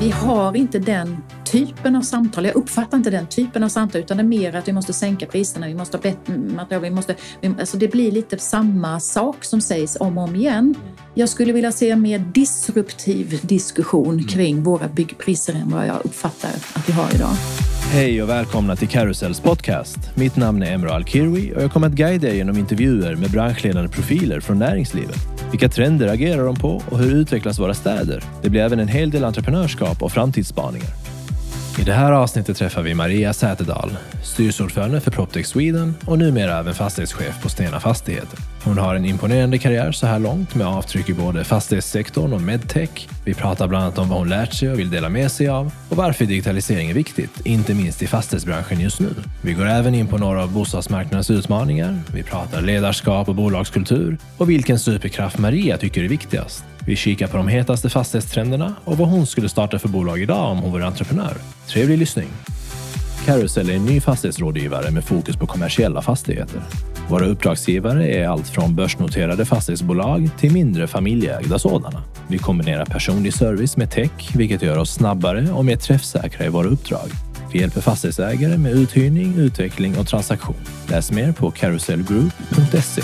Vi har inte den typen av samtal. Jag uppfattar inte den typen av samtal utan det är mer att vi måste sänka priserna, vi måste ha bättre material, vi måste... Alltså det blir lite samma sak som sägs om och om igen. Jag skulle vilja se en mer disruptiv diskussion kring våra byggpriser än vad jag uppfattar att vi har idag. Hej och välkomna till Carousels podcast. Mitt namn är Emre Alkirwi och jag kommer att guida er genom intervjuer med branschledande profiler från näringslivet. Vilka trender agerar de på och hur utvecklas våra städer? Det blir även en hel del entreprenörskap och framtidsspaningar. I det här avsnittet träffar vi Maria Säterdal, styrelseordförande för Proptech Sweden och numera även fastighetschef på Stena Fastigheter. Hon har en imponerande karriär så här långt med avtryck i både fastighetssektorn och medtech. Vi pratar bland annat om vad hon lärt sig och vill dela med sig av och varför digitalisering är viktigt, inte minst i fastighetsbranschen just nu. Vi går även in på några av bostadsmarknadens utmaningar. Vi pratar ledarskap och bolagskultur och vilken superkraft Maria tycker är viktigast. Vi kikar på de hetaste fastighetstrenderna och vad hon skulle starta för bolag idag om hon vore entreprenör. Trevlig lyssning! Carousel är en ny fastighetsrådgivare med fokus på kommersiella fastigheter. Våra uppdragsgivare är allt från börsnoterade fastighetsbolag till mindre familjeägda sådana. Vi kombinerar personlig service med tech, vilket gör oss snabbare och mer träffsäkra i våra uppdrag. Vi hjälper fastighetsägare med uthyrning, utveckling och transaktion. Läs mer på carouselgroup.se.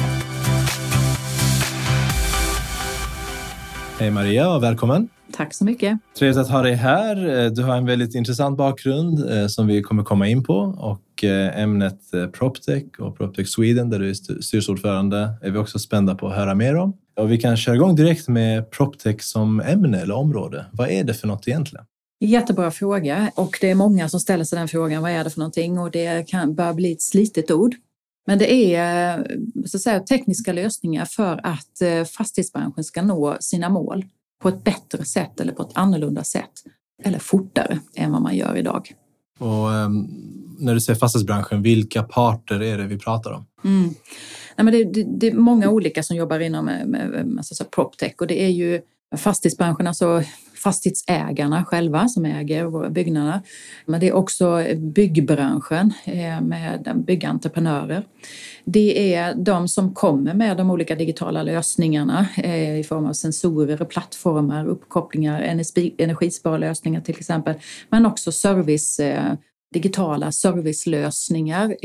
Hej Maria och välkommen! Tack så mycket. Trevligt att ha dig här. Du har en väldigt intressant bakgrund eh, som vi kommer komma in på och eh, ämnet eh, PropTech och PropTech Sweden där du är styrelseordförande är vi också spända på att höra mer om. Och vi kan köra igång direkt med PropTech som ämne eller område. Vad är det för något egentligen? Jättebra fråga och det är många som ställer sig den frågan. Vad är det för någonting? Och det kan börja bli ett slitet ord. Men det är så att säga, tekniska lösningar för att fastighetsbranschen ska nå sina mål på ett bättre sätt eller på ett annorlunda sätt eller fortare än vad man gör idag. Och um, när du säger fastighetsbranschen, vilka parter är det vi pratar om? Mm. Nej, men det, det, det, är många olika som jobbar inom med, med, med alltså, proptech och det är ju fastighetsbranschen, alltså fastighetsägarna själva som äger våra byggnader. Men det är också byggbranschen eh, med byggentreprenörer. Det är de som kommer med de olika digitala lösningarna eh, i form av sensorer och plattformar, uppkopplingar, energisparlösningar till exempel, men också service, eh, digitala servicelösningar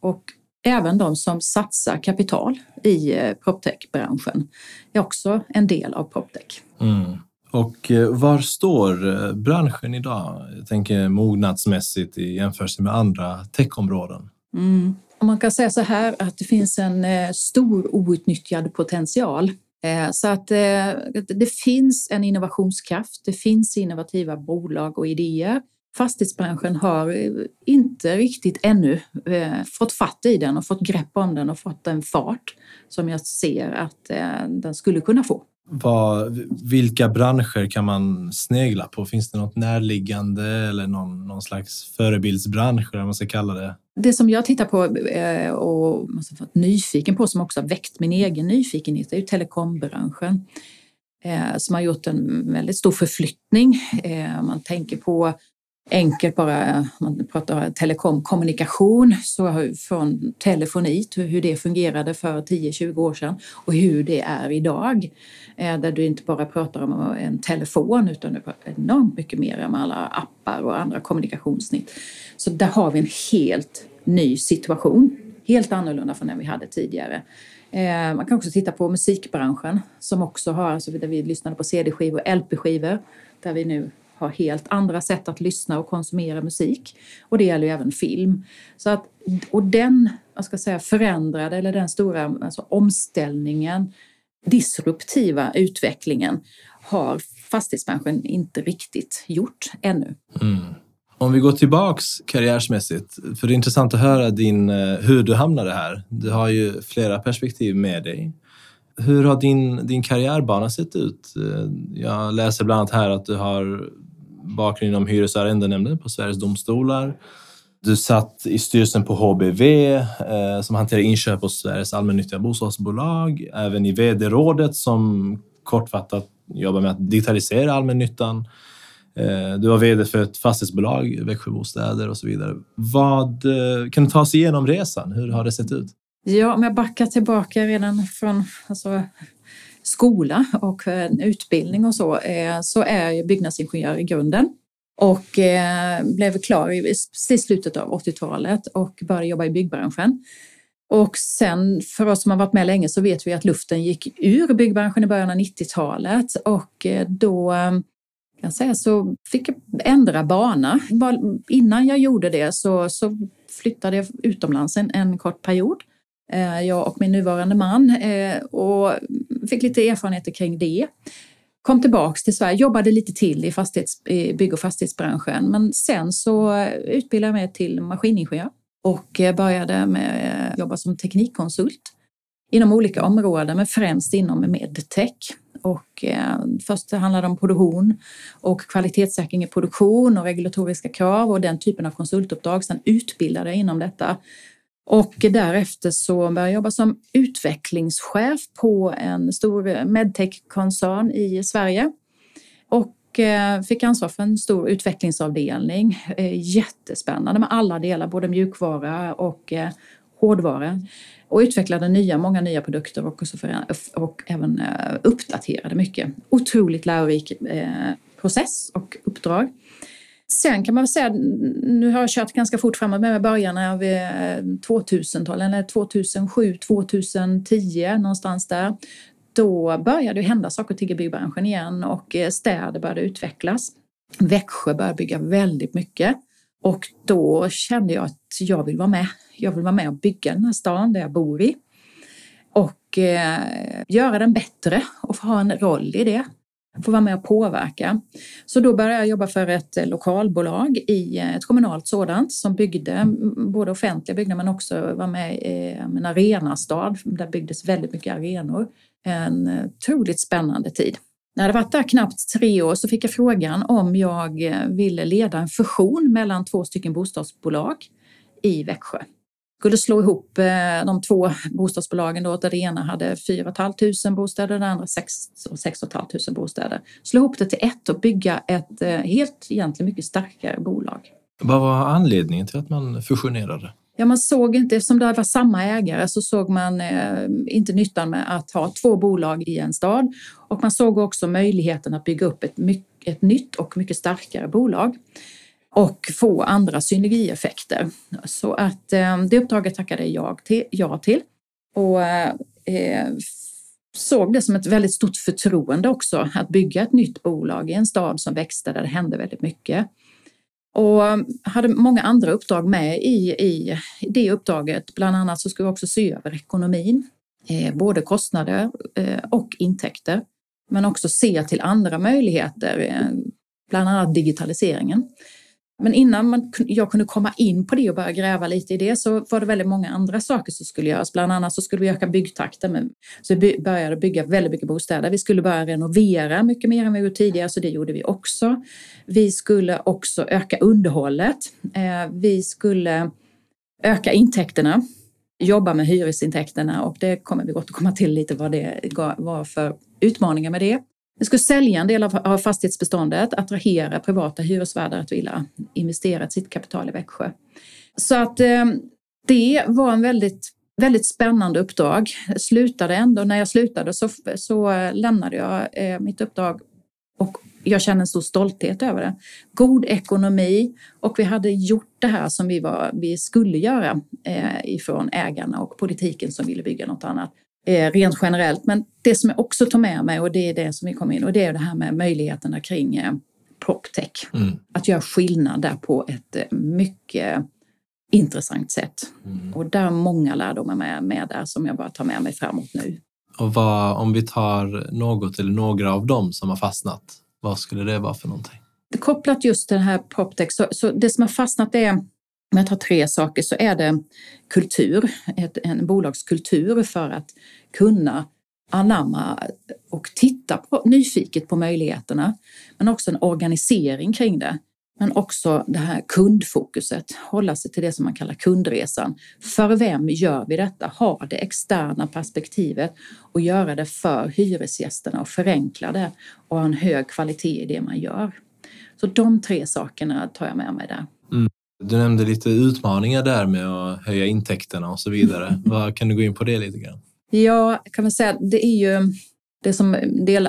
och även de som satsar kapital i proptech-branschen är också en del av proptech. Mm. Och eh, var står eh, branschen idag? Jag tänker mognadsmässigt i jämförelse med andra techområden. Mm. Man kan säga så här att det finns en eh, stor outnyttjad potential. Så att det finns en innovationskraft, det finns innovativa bolag och idéer. Fastighetsbranschen har inte riktigt ännu fått fatt i den och fått grepp om den och fått en fart som jag ser att den skulle kunna få. Vad, vilka branscher kan man snegla på? Finns det något närliggande eller någon, någon slags förebildsbransch, eller vad man ska kalla det? Det som jag tittar på eh, och varit nyfiken på, som också har väckt min egen nyfikenhet, är ju telekombranschen. Eh, som har gjort en väldigt stor förflyttning. Eh, man tänker på enkelt bara, man pratar telekomkommunikation, så från telefonit, hur det fungerade för 10-20 år sedan och hur det är idag. Eh, där du inte bara pratar om en telefon utan du pratar enormt mycket mer om alla appar och andra kommunikationssnitt. Så där har vi en helt ny situation, helt annorlunda från den vi hade tidigare. Eh, man kan också titta på musikbranschen som också har, alltså där vi lyssnade på CD-skivor och LP-skivor, där vi nu har helt andra sätt att lyssna och konsumera musik. Och det gäller ju även film. Så att, och den jag ska säga, förändrade, eller den stora alltså, omställningen, disruptiva utvecklingen har fastighetsbranschen inte riktigt gjort ännu. Mm. Om vi går tillbaks karriärsmässigt, för det är intressant att höra din, eh, hur du hamnade här. Du har ju flera perspektiv med dig. Hur har din, din karriärbana sett ut? Eh, jag läser bland annat här att du har bakgrund inom hyres och arrendenämnden på Sveriges domstolar. Du satt i styrelsen på HBV eh, som hanterar inköp hos Sveriges allmännyttiga bostadsbolag. Även i vd-rådet som kortfattat jobbar med att digitalisera allmännyttan. Eh, du var vd för ett fastighetsbolag, Växjö Bostäder och så vidare. Vad, eh, kan du ta oss igenom resan? Hur har det sett ut? Ja, om jag backar tillbaka redan från alltså, skola och eh, utbildning och så, eh, så är jag byggnadsingenjör i grunden. Och eh, blev klar i, slutet av 80-talet och började jobba i byggbranschen. Och sen för oss som har varit med länge så vet vi att luften gick ur byggbranschen i början av 90-talet och då kan säga, så fick jag ändra bana. Innan jag gjorde det så, så flyttade jag utomlands en, en kort period. Jag och min nuvarande man och fick lite erfarenheter kring det. Kom tillbaks till Sverige, jobbade lite till i, fastighets, i bygg och fastighetsbranschen men sen så eh, utbildade jag mig till maskiningenjör och eh, började med att jobba som teknikkonsult inom olika områden men främst inom medtech. Och eh, först handlade det om produktion och kvalitetssäkring i produktion och regulatoriska krav och den typen av konsultuppdrag. Sen utbildade jag inom detta. Och därefter så började jag jobba som utvecklingschef på en stor medtech-koncern i Sverige. Och eh, fick ansvar för en stor utvecklingsavdelning. Eh, jättespännande med alla delar, både mjukvara och eh, hårdvara och utvecklade nya, många nya produkter och, för, och även uppdaterade mycket. Otroligt lärorik process och uppdrag. Sen kan man väl säga, nu har jag kört ganska fort framåt med början av 2000-talet, eh, eller 2007, 2010 någonstans där. Då började det hända saker och ting i byggbranschen igen och eh, städer började utvecklas. Växjö började bygga väldigt mycket och då kände jag att jag vill vara med jag vill vara med och bygga den här stan där jag bor i och eh, göra den bättre och få ha en roll i det. Få vara med och påverka. Så då började jag jobba för ett eh, lokalbolag i eh, ett kommunalt sådant som byggde både offentliga byggnader men också var med i eh, en arenastad. Där byggdes väldigt mycket arenor. En otroligt spännande tid. När jag hade varit där knappt tre år så fick jag frågan om jag ville leda en fusion mellan två stycken bostadsbolag i Växjö skulle slå ihop eh, de två bostadsbolagen då, där det ena hade 4 500 bostäder, det andra 6 500 bostäder. Slå ihop det till ett och bygga ett eh, helt egentligen mycket starkare bolag. Vad var anledningen till att man fusionerade? Ja, man såg inte, eftersom det var samma ägare så såg man eh, inte nyttan med att ha två bolag i en stad och man såg också möjligheten att bygga upp ett, ett nytt och mycket starkare bolag och få andra synergieffekter. Så att eh, det uppdraget tackade jag till, ja till och eh, såg det som ett väldigt stort förtroende också att bygga ett nytt bolag i en stad som växte där det hände väldigt mycket. Och hade många andra uppdrag med i, i det uppdraget. Bland annat så skulle vi också se över ekonomin, eh, både kostnader eh, och intäkter. Men också se till andra möjligheter, eh, bland annat digitaliseringen. Men innan man, jag kunde komma in på det och börja gräva lite i det så var det väldigt många andra saker som skulle göras. Bland annat så skulle vi öka byggtakten. Med, så vi började bygga väldigt mycket bostäder. Vi skulle börja renovera mycket mer än vi gjort tidigare, så det gjorde vi också. Vi skulle också öka underhållet. Eh, vi skulle öka intäkterna, jobba med hyresintäkterna och det kommer vi återkomma till lite vad det var för utmaningar med det. Vi skulle sälja en del av fastighetsbeståndet, attrahera privata hyresvärdar att vilja investera sitt kapital i Växjö. Så att eh, det var en väldigt, väldigt spännande uppdrag. Jag slutade ändå, när jag slutade så, så lämnade jag eh, mitt uppdrag och jag känner en stor stolthet över det. God ekonomi och vi hade gjort det här som vi, var, vi skulle göra eh, ifrån ägarna och politiken som ville bygga något annat eh, rent generellt. Men det som jag också tar med mig och det är det som vi kommer in och det är det här med möjligheterna kring eh, PropTech. Mm. Att göra skillnad där på ett eh, mycket intressant sätt. Mm. Och där är många lärdomar med, med där som jag bara tar med mig framåt nu. Och vad, om vi tar något eller några av dem som har fastnat, vad skulle det vara för någonting? Kopplat just till det här PropTech, så, så det som har fastnat är om jag tar tre saker så är det kultur, ett, en bolagskultur för att kunna anamma och titta på, nyfiket på möjligheterna. Men också en organisering kring det. Men också det här kundfokuset, hålla sig till det som man kallar kundresan. För vem gör vi detta? Ha det externa perspektivet och göra det för hyresgästerna och förenkla det och ha en hög kvalitet i det man gör. Så de tre sakerna tar jag med mig där. Du nämnde lite utmaningar där med att höja intäkterna och så vidare. Vad, kan du gå in på det lite grann? Ja, kan man säga, det är ju det som del,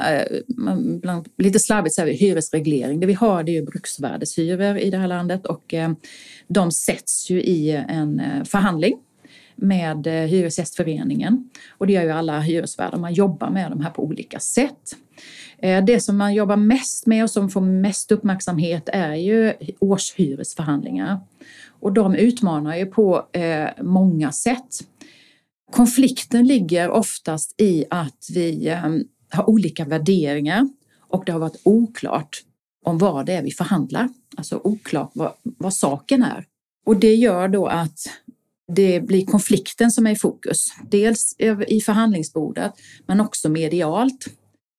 bland, lite slarvigt säger vi hyresreglering. Det vi har det är ju bruksvärdeshyror i det här landet och de sätts ju i en förhandling med Hyresgästföreningen. Och det gör ju alla hyresvärdar. Man jobbar med de här på olika sätt. Eh, det som man jobbar mest med och som får mest uppmärksamhet är ju årshyresförhandlingar. Och de utmanar ju på eh, många sätt. Konflikten ligger oftast i att vi eh, har olika värderingar och det har varit oklart om vad det är vi förhandlar. Alltså oklart vad, vad saken är. Och det gör då att det blir konflikten som är i fokus. Dels i förhandlingsbordet men också medialt.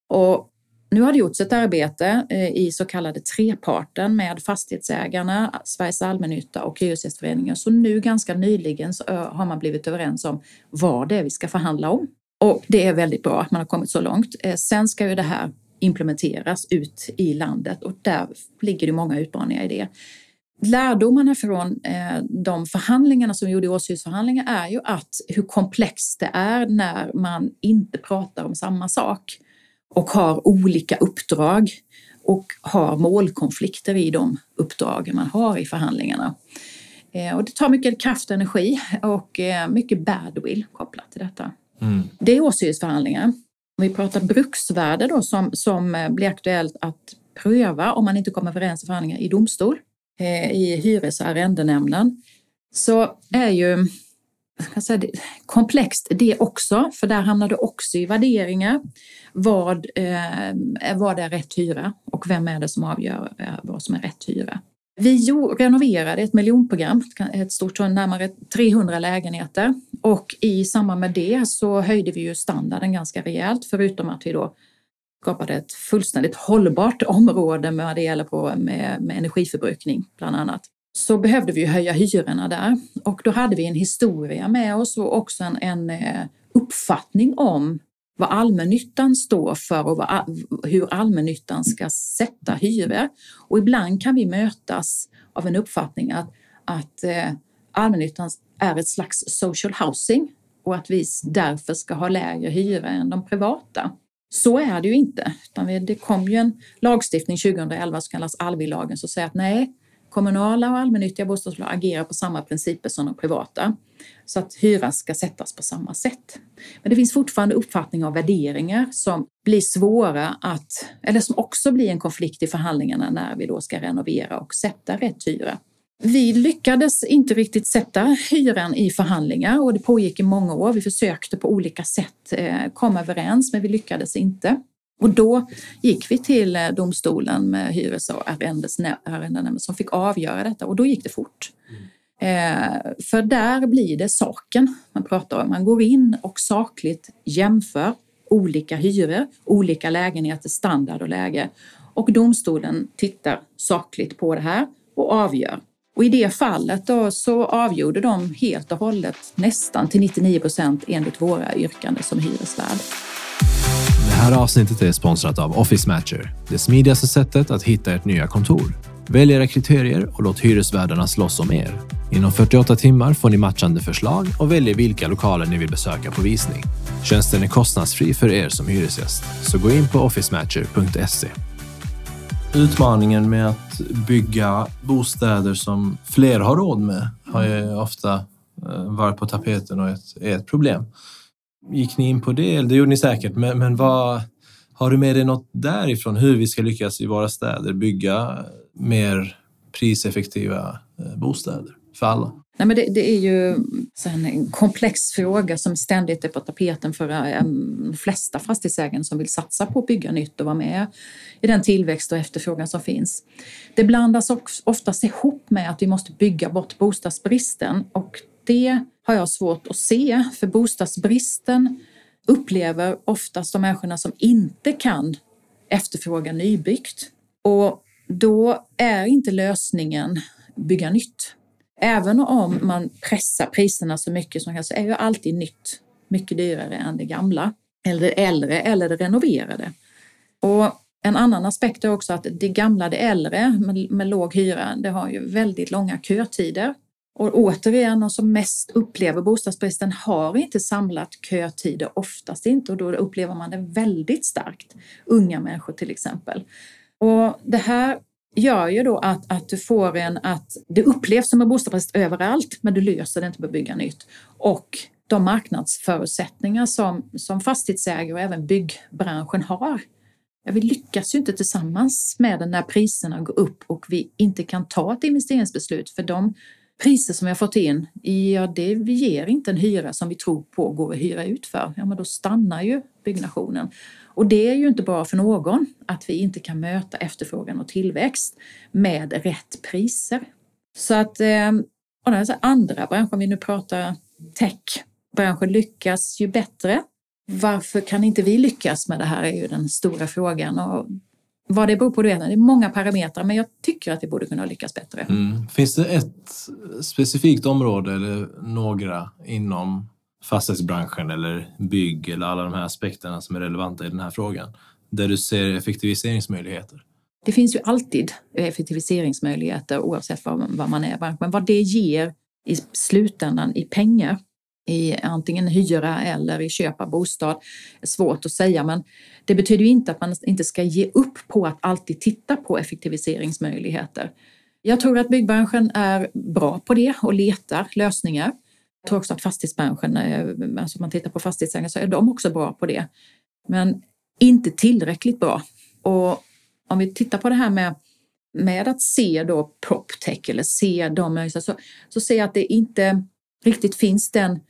Och nu har det gjorts ett arbete eh, i så kallade treparten med fastighetsägarna, Sveriges allmännytta och Hyresgästföreningen. Så nu ganska nyligen så har man blivit överens om vad det är vi ska förhandla om. Och det är väldigt bra att man har kommit så långt. Eh, sen ska ju det här implementeras ut i landet och där ligger det många utmaningar i det. Lärdomarna från eh, de förhandlingarna som vi gjorde i årshyresförhandlingar är ju att hur komplext det är när man inte pratar om samma sak och har olika uppdrag och har målkonflikter i de uppdragen man har i förhandlingarna. Eh, och det tar mycket kraft och energi och eh, mycket badwill kopplat till detta. Mm. Det är årshyresförhandlingar. Om vi pratar bruksvärde då som, som eh, blir aktuellt att pröva om man inte kommer överens i förhandlingar i domstol, i hyres och arrendenämnden, så är ju Alltså, säga, komplext det också, för där hamnar det också i värderingar. Vad, eh, vad är rätt hyra och vem är det som avgör eh, vad som är rätt hyra? Vi renoverade ett miljonprogram, ett stort närmare 300 lägenheter och i samband med det så höjde vi ju standarden ganska rejält förutom att vi då skapade ett fullständigt hållbart område med det gäller på med, med energiförbrukning bland annat så behövde vi höja hyrorna där. Och då hade vi en historia med oss och också en, en eh, uppfattning om vad allmännyttan står för och vad, hur allmännyttan ska sätta hyror. Och ibland kan vi mötas av en uppfattning att, att eh, allmännyttan är ett slags social housing och att vi därför ska ha lägre hyror än de privata. Så är det ju inte. det kom ju en lagstiftning 2011 som kallas Alvi-lagen som säger att nej, Kommunala och allmännyttiga bostadsbolag agerar på samma principer som de privata så att hyran ska sättas på samma sätt. Men det finns fortfarande uppfattningar och värderingar som blir svåra att, eller som också blir en konflikt i förhandlingarna när vi då ska renovera och sätta rätt hyra. Vi lyckades inte riktigt sätta hyran i förhandlingar och det pågick i många år. Vi försökte på olika sätt eh, komma överens men vi lyckades inte. Och då gick vi till eh, domstolen med hyres och arrendenämnden som fick avgöra detta och då gick det fort. Mm. Eh, för där blir det saken man pratar om. Man går in och sakligt jämför olika hyror, olika lägenheter, standard och läge. Och domstolen tittar sakligt på det här och avgör. Och i det fallet då så avgjorde de helt och hållet nästan till 99 procent enligt våra yrkanden som hyresvärd här avsnittet är sponsrat av Office Matcher, det smidigaste sättet att hitta ert nya kontor. Välj era kriterier och låt hyresvärdarna slåss om er. Inom 48 timmar får ni matchande förslag och väljer vilka lokaler ni vill besöka på visning. Tjänsten är kostnadsfri för er som hyresgäst, så gå in på officematcher.se. Utmaningen med att bygga bostäder som fler har råd med har ju ofta eh, varit på tapeten och är ett problem. Gick ni in på det? Det gjorde ni säkert, men, men vad, har du med dig något därifrån hur vi ska lyckas i våra städer bygga mer priseffektiva eh, bostäder för alla? Nej, men det, det är ju en komplex fråga som ständigt är på tapeten för eh, de flesta fastighetsägare som vill satsa på att bygga nytt och vara med i den tillväxt och efterfrågan som finns. Det blandas oftast ihop med att vi måste bygga bort bostadsbristen och det har jag svårt att se, för bostadsbristen upplever oftast de människorna som inte kan efterfråga nybyggt. Och då är inte lösningen bygga nytt. Även om man pressar priserna så mycket som så är ju alltid nytt mycket dyrare än det gamla, eller det äldre eller det renoverade. Och en annan aspekt är också att det gamla, det äldre med, med låg hyra, det har ju väldigt långa kötider och återigen, de som mest upplever bostadsbristen har inte samlat kötider, oftast inte, och då upplever man det väldigt starkt. Unga människor till exempel. Och det här gör ju då att, att du får en, att det upplevs som en bostadsbrist överallt, men du löser det inte på att bygga nytt. Och de marknadsförutsättningar som, som fastighetsägare och även byggbranschen har. Ja, vi lyckas ju inte tillsammans med den när priserna går upp och vi inte kan ta ett investeringsbeslut för de priser som vi har fått in, ja det ger inte en hyra som vi tror på går att hyra ut för. Ja men då stannar ju byggnationen. Och det är ju inte bra för någon att vi inte kan möta efterfrågan och tillväxt med rätt priser. Så att eh, och den andra branschen, om vi nu pratar tech, branschen lyckas ju bättre. Varför kan inte vi lyckas med det här är ju den stora frågan. Och vad det beror på, det är många parametrar, men jag tycker att vi borde kunna lyckas bättre. Mm. Finns det ett specifikt område eller några inom fastighetsbranschen eller bygg eller alla de här aspekterna som är relevanta i den här frågan, där du ser effektiviseringsmöjligheter? Det finns ju alltid effektiviseringsmöjligheter oavsett vad man är men vad det ger i slutändan i pengar i antingen hyra eller i köp av bostad är svårt att säga men det betyder ju inte att man inte ska ge upp på att alltid titta på effektiviseringsmöjligheter. Jag tror att byggbranschen är bra på det och letar lösningar. Jag tror också att fastighetsbranschen, eh, alltså om man tittar på fastighetsägare så är de också bra på det. Men inte tillräckligt bra. Och om vi tittar på det här med, med att se då proptech eller se de så, så ser jag att det inte riktigt finns den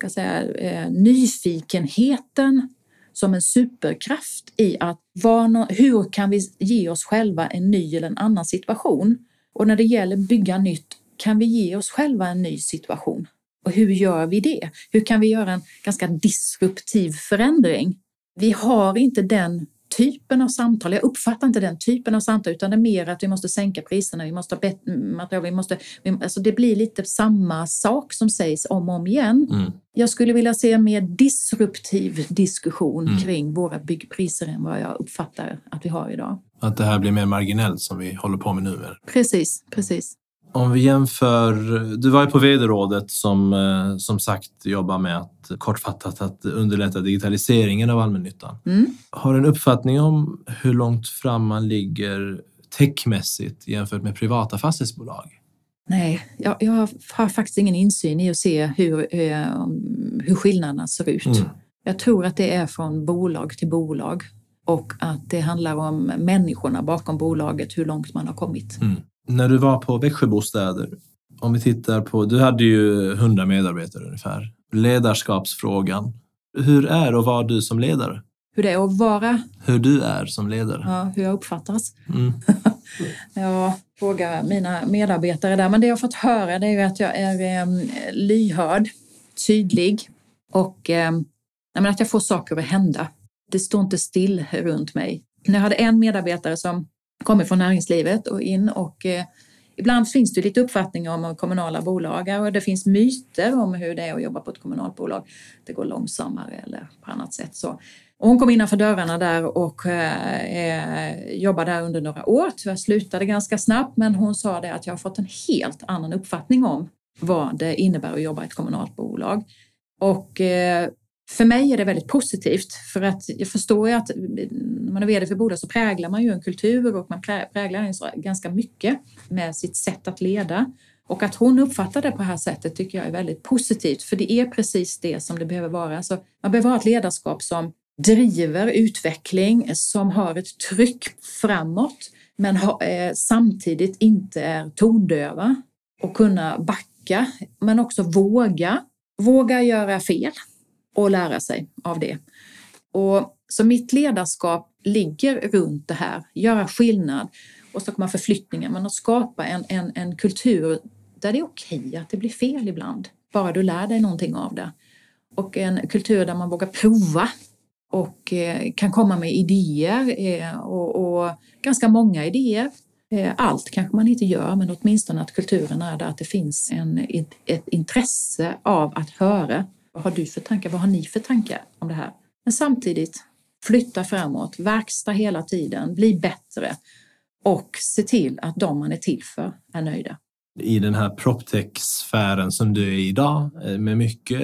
kan säga, eh, nyfikenheten som en superkraft i att var, hur kan vi ge oss själva en ny eller en annan situation? Och när det gäller bygga nytt, kan vi ge oss själva en ny situation? Och hur gör vi det? Hur kan vi göra en ganska disruptiv förändring? Vi har inte den typen av samtal. Jag uppfattar inte den typen av samtal utan det är mer att vi måste sänka priserna, vi måste ha bättre material, vi måste, vi, alltså det blir lite samma sak som sägs om och om igen. Mm. Jag skulle vilja se en mer disruptiv diskussion mm. kring våra byggpriser än vad jag uppfattar att vi har idag. Att det här blir mer marginellt som vi håller på med nu? Precis, precis. Om vi jämför, du var ju på vd-rådet som eh, som sagt jobbar med att kortfattat att underlätta digitaliseringen av allmännyttan. Mm. Har du en uppfattning om hur långt fram man ligger techmässigt jämfört med privata fastighetsbolag? Nej, jag, jag har faktiskt ingen insyn i att se hur, eh, hur skillnaderna ser ut. Mm. Jag tror att det är från bolag till bolag och att det handlar om människorna bakom bolaget, hur långt man har kommit. Mm. När du var på Växjö Bostäder, om vi tittar på, du hade ju 100 medarbetare ungefär. Ledarskapsfrågan. Hur är och var du som ledare? Hur det är att vara? Hur du är som ledare. Ja, hur jag uppfattas. Mm. jag frågar mina medarbetare där, men det jag fått höra det är ju att jag är eh, lyhörd, tydlig och eh, att jag får saker att hända. Det står inte still runt mig. Jag hade en medarbetare som kommer från näringslivet och in och eh, ibland finns det lite uppfattningar om kommunala bolag och det finns myter om hur det är att jobba på ett kommunalt bolag. Det går långsammare eller på annat sätt så. Och hon kom innanför dörrarna där och eh, eh jobbade där under några år. Jag slutade ganska snabbt men hon sa det att jag har fått en helt annan uppfattning om vad det innebär att jobba i ett kommunalt bolag. Och eh, för mig är det väldigt positivt för att jag förstår ju att när man är vd för bolag så präglar man ju en kultur och man präglar ganska mycket med sitt sätt att leda. Och att hon uppfattar det på det här sättet tycker jag är väldigt positivt för det är precis det som det behöver vara. Alltså, man behöver ha ett ledarskap som driver utveckling, som har ett tryck framåt men ha, eh, samtidigt inte är tondöva och kunna backa men också våga. Våga göra fel och lära sig av det. Och, så mitt ledarskap ligger runt det här, göra skillnad, och åstadkomma förflyttningar, men att skapa en, en, en kultur där det är okej okay att det blir fel ibland, bara du lär dig någonting av det. Och en kultur där man vågar prova och eh, kan komma med idéer eh, och, och, ganska många idéer. Eh, allt kanske man inte gör, men åtminstone att kulturen är där, att det finns en, ett, ett intresse av att höra vad har du för tankar? Vad har ni för tankar om det här? Men samtidigt flytta framåt, verksta hela tiden, bli bättre och se till att de man är till för är nöjda. i den här proptech-sfären som du är i idag eh, med mycket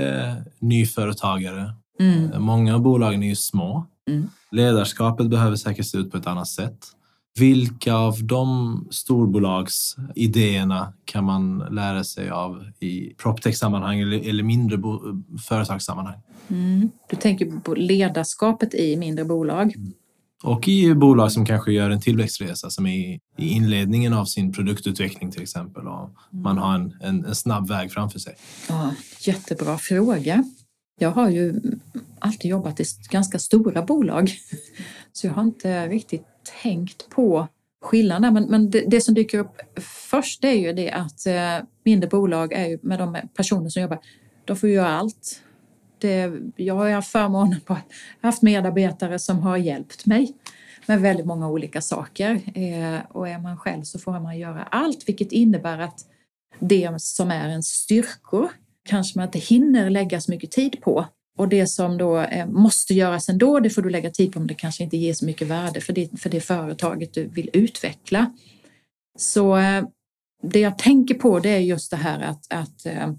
nyföretagare. Mm. Många av bolagen är ju små. Mm. Ledarskapet behöver säkert se ut på ett annat sätt. Vilka av de storbolagsidéerna kan man lära sig av i proptech-sammanhang eller, eller mindre företagssammanhang? Mm. Du tänker på ledarskapet i mindre bolag? Mm. Och i bolag som kanske gör en tillväxtresa som är i inledningen av sin produktutveckling till exempel och mm. man har en, en, en, snabb väg framför sig. Ja, jättebra fråga. Jag har ju alltid jobbat i ganska stora bolag så jag har inte riktigt tänkt på skillnader, Men, men det, det, som dyker upp först är ju det att eh, mindre bolag är ju med de personer som jobbar, de får göra allt det, jag har haft förmånen på att ha haft medarbetare som har hjälpt mig med väldigt många olika saker. Eh, och är man själv så får man göra allt, vilket innebär att det som är en styrkor kanske man inte hinner lägga så mycket tid på. Och det som då eh, måste göras ändå, det får du lägga tid på, men det kanske inte ger så mycket värde för det, för det företaget du vill utveckla. Så eh, det jag tänker på det är just det här att, att eh,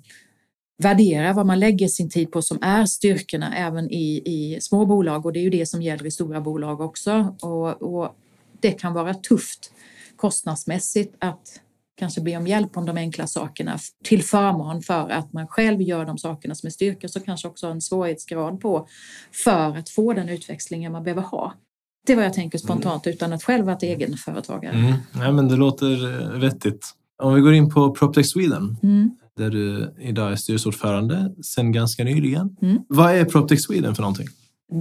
värdera vad man lägger sin tid på som är styrkorna även i, i små bolag och det är ju det som gäller i stora bolag också. Och, och det kan vara tufft kostnadsmässigt att kanske be om hjälp om de enkla sakerna till förmån för att man själv gör de sakerna som är styrkor så kanske också en svårighetsgrad på för att få den utväxlingen man behöver ha. Det är vad jag tänker spontant mm. utan att själv vara egenföretagare. Mm. Ja, men det låter vettigt. Om vi går in på PropTech Sweden. Mm där du idag är styrelseordförande sedan ganska nyligen. Mm. Vad är PropTech Sweden för någonting?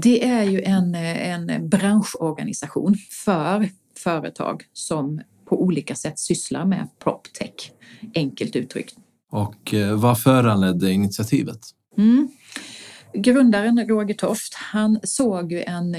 Det är ju en, en branschorganisation för företag som på olika sätt sysslar med PropTech, enkelt uttryckt. Och eh, vad föranledde initiativet? Mm. Grundaren Roger Toft, han såg ju en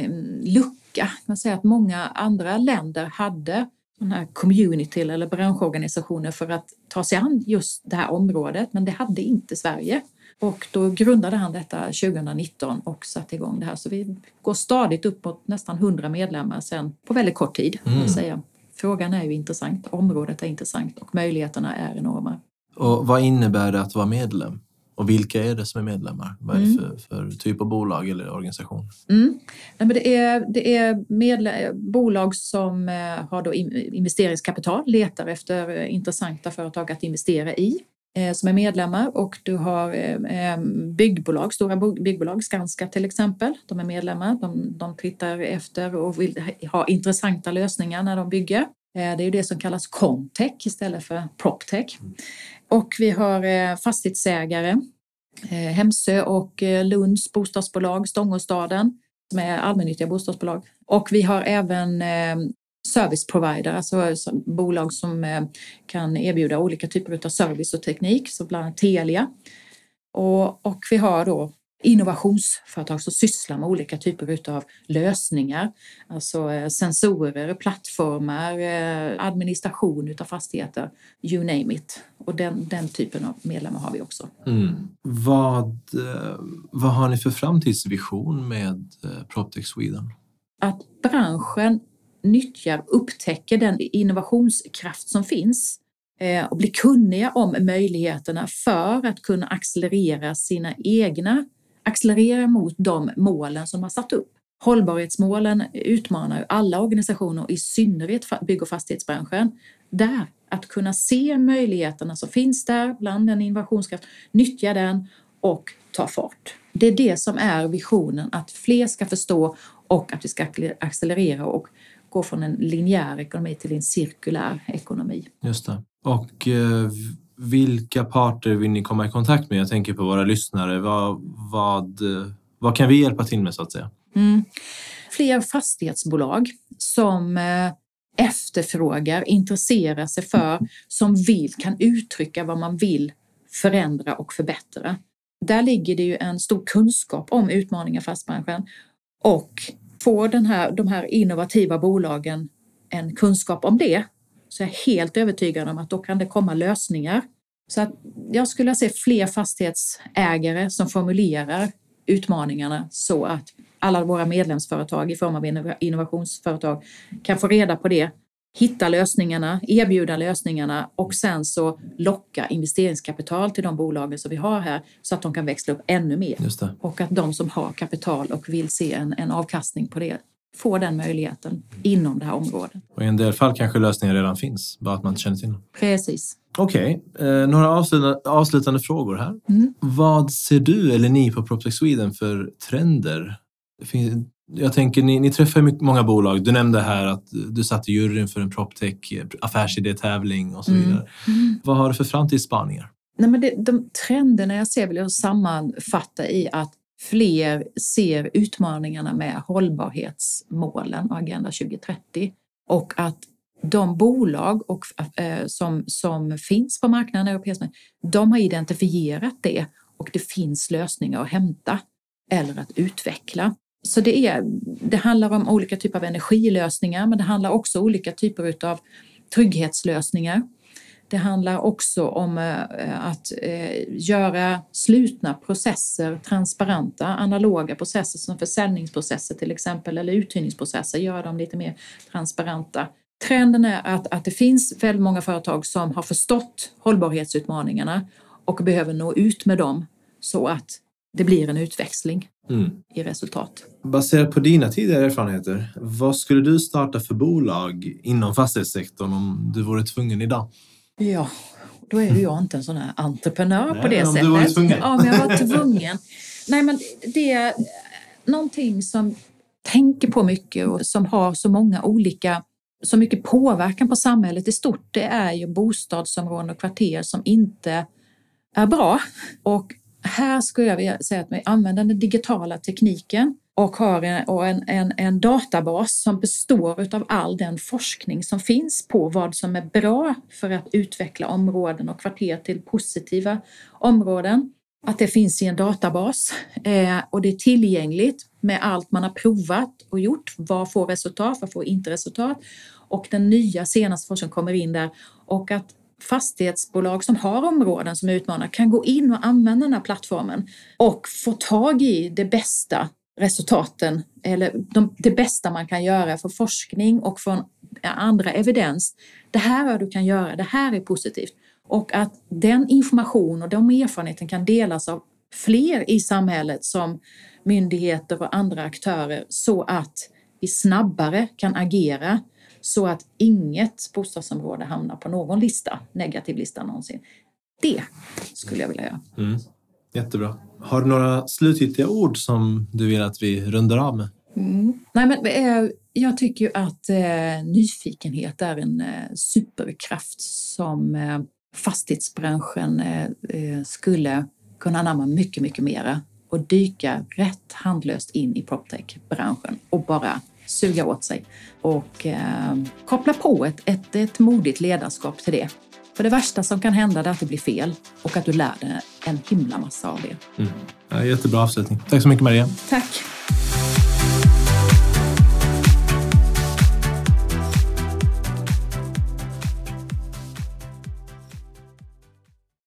lucka. Man säger att många andra länder hade sådana här community eller branschorganisationer för att ta sig an just det här området, men det hade inte Sverige. Och då grundade han detta 2019 och satte igång det här. Så vi går stadigt upp mot nästan 100 medlemmar sen på väldigt kort tid. Mm. Säga. Frågan är ju intressant, området är intressant och möjligheterna är enorma. Och vad innebär det att vara medlem? Och vilka är det som är medlemmar? Vad är det mm. för, för, typ av bolag eller organisation? Mm. Nej, men det är, det är bolag som eh, har då investeringskapital, letar efter intressanta företag att investera i eh, som är medlemmar och du har eh, byggbolag, stora byggbolag, Skanska till exempel, de är medlemmar. De, de tittar efter och vill ha intressanta lösningar när de bygger. Det är ju det som kallas Comtech istället för PropTech. Mm. Och vi har eh, fastighetsägare, eh, Hemsö och eh, Lunds bostadsbolag, Stångåstaden, som är allmännyttiga bostadsbolag. Och vi har även service provider, alltså bolag som kan erbjuda olika typer av service och teknik, så bland annat Telia. Och, och vi har då innovationsföretag som sysslar med olika typer av lösningar. Alltså eh, sensorer, plattformar, eh, administration av fastigheter, you name it. Och den, den typen av medlemmar har vi också. Mm. Vad, eh, vad har ni för framtidsvision med PropTech Sweden? Att branschen nyttjar, upptäcker den innovationskraft som finns eh, och blir kunniga om möjligheterna för att kunna accelerera sina egna accelerera mot de målen som man satt upp. Hållbarhetsmålen utmanar ju alla organisationer, i synnerhet bygg och fastighetsbranschen. Där, att kunna se möjligheterna som finns där bland den innovationskraft, nyttja den och ta fart. Det är det som är visionen, att fler ska förstå och att vi ska accelerera och gå från en linjär ekonomi till en cirkulär ekonomi. Just det. Och eh, vilka parter vill ni komma i kontakt med? Jag tänker på våra lyssnare. Vad, vad, vad kan vi hjälpa till med så att säga? Mm. Fler fastighetsbolag som eh, efterfrågar, intresserar sig för, som vill, kan uttrycka vad man vill förändra och förbättra. Där ligger det ju en stor kunskap om utmaningar i fastighetsbranschen och får den här, de här innovativa bolagen en kunskap om det så jag är helt övertygad om att då kan det komma lösningar. Så att jag skulle se fler fastighetsägare som formulerar utmaningarna så att alla våra medlemsföretag i form av innovationsföretag kan få reda på det hitta lösningarna, erbjuda lösningarna och sen så locka investeringskapital till de bolagen som vi har här så att de kan växla upp ännu mer. Och att de som har kapital och vill se en, en avkastning på det får den möjligheten inom det här området. Och I en del fall kanske lösningar redan finns, bara att man inte känner till dem. Precis. Okej, okay. eh, några avslutande, avslutande frågor här. Mm. Vad ser du eller ni på PropTech Sweden för trender? Jag tänker, ni, ni träffar många bolag. Du nämnde här att du satt i juryn för en PropTech affärsidé-tävling och så mm. vidare. Mm. Vad har du för framtidsspaningar? Nej, men det, de trenderna jag ser vill jag sammanfatta i att fler ser utmaningarna med hållbarhetsmålen och Agenda 2030 och att de bolag och, eh, som, som finns på marknaden, europeiska, de har identifierat det och det finns lösningar att hämta eller att utveckla. Så det, är, det handlar om olika typer av energilösningar men det handlar också om olika typer av trygghetslösningar. Det handlar också om eh, att eh, göra slutna processer transparenta, analoga processer som försäljningsprocesser till exempel eller uthyrningsprocesser, göra dem lite mer transparenta. Trenden är att, att det finns väldigt många företag som har förstått hållbarhetsutmaningarna och behöver nå ut med dem så att det blir en utväxling mm. i resultat. Baserat på dina tidigare erfarenheter, vad skulle du starta för bolag inom fastighetssektorn om du vore tvungen idag? Ja, då är ju jag inte en sån här entreprenör Nej, på det om sättet. Du var tvungen. Ja, men jag var tvungen. Nej, men det är någonting som tänker på mycket och som har så många olika så mycket påverkan på samhället i stort, det är ju bostadsområden och kvarter som inte är bra. Och här skulle jag vilja säga att vi använder den digitala tekniken och har en, och en, en, en databas som består av all den forskning som finns på vad som är bra för att utveckla områden och kvarter till positiva områden. Att det finns i en databas eh, och det är tillgängligt med allt man har provat och gjort. Vad får resultat? Vad får inte resultat? Och den nya senaste forskningen kommer in där och att fastighetsbolag som har områden som utmanar kan gå in och använda den här plattformen och få tag i det bästa resultaten eller de, det bästa man kan göra för forskning och från andra evidens. Det här är vad du kan göra, det här är positivt. Och att den information och de erfarenheten kan delas av fler i samhället som myndigheter och andra aktörer så att vi snabbare kan agera så att inget bostadsområde hamnar på någon lista, negativ lista någonsin. Det skulle jag vilja göra. Mm. Jättebra. Har du några slutgiltiga ord som du vill att vi rundar av med? Mm. Nej, men, eh, jag tycker ju att eh, nyfikenhet är en eh, superkraft som eh, fastighetsbranschen eh, eh, skulle kunna anamma mycket, mycket mera och dyka rätt handlöst in i proptech-branschen och bara suga åt sig och eh, koppla på ett, ett, ett modigt ledarskap till det. För det värsta som kan hända är att det blir fel och att du lär dig en himla massa av det. Mm. Ja, jättebra avslutning. Tack så mycket Maria. Tack.